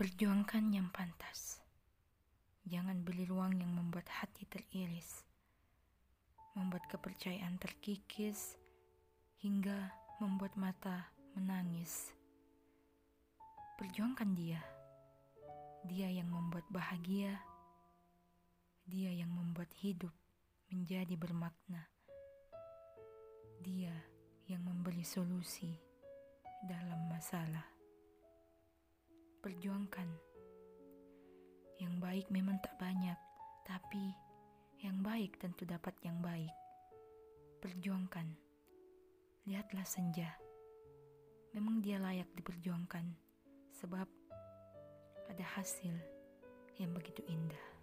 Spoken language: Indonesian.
Perjuangkan yang pantas. Jangan beli ruang yang membuat hati teriris, membuat kepercayaan terkikis, hingga membuat mata menangis. Perjuangkan dia, dia yang membuat bahagia, dia yang membuat hidup menjadi bermakna, dia yang memberi solusi dalam masalah perjuangkan. Yang baik memang tak banyak, tapi yang baik tentu dapat yang baik. Perjuangkan. Lihatlah senja. Memang dia layak diperjuangkan sebab ada hasil yang begitu indah.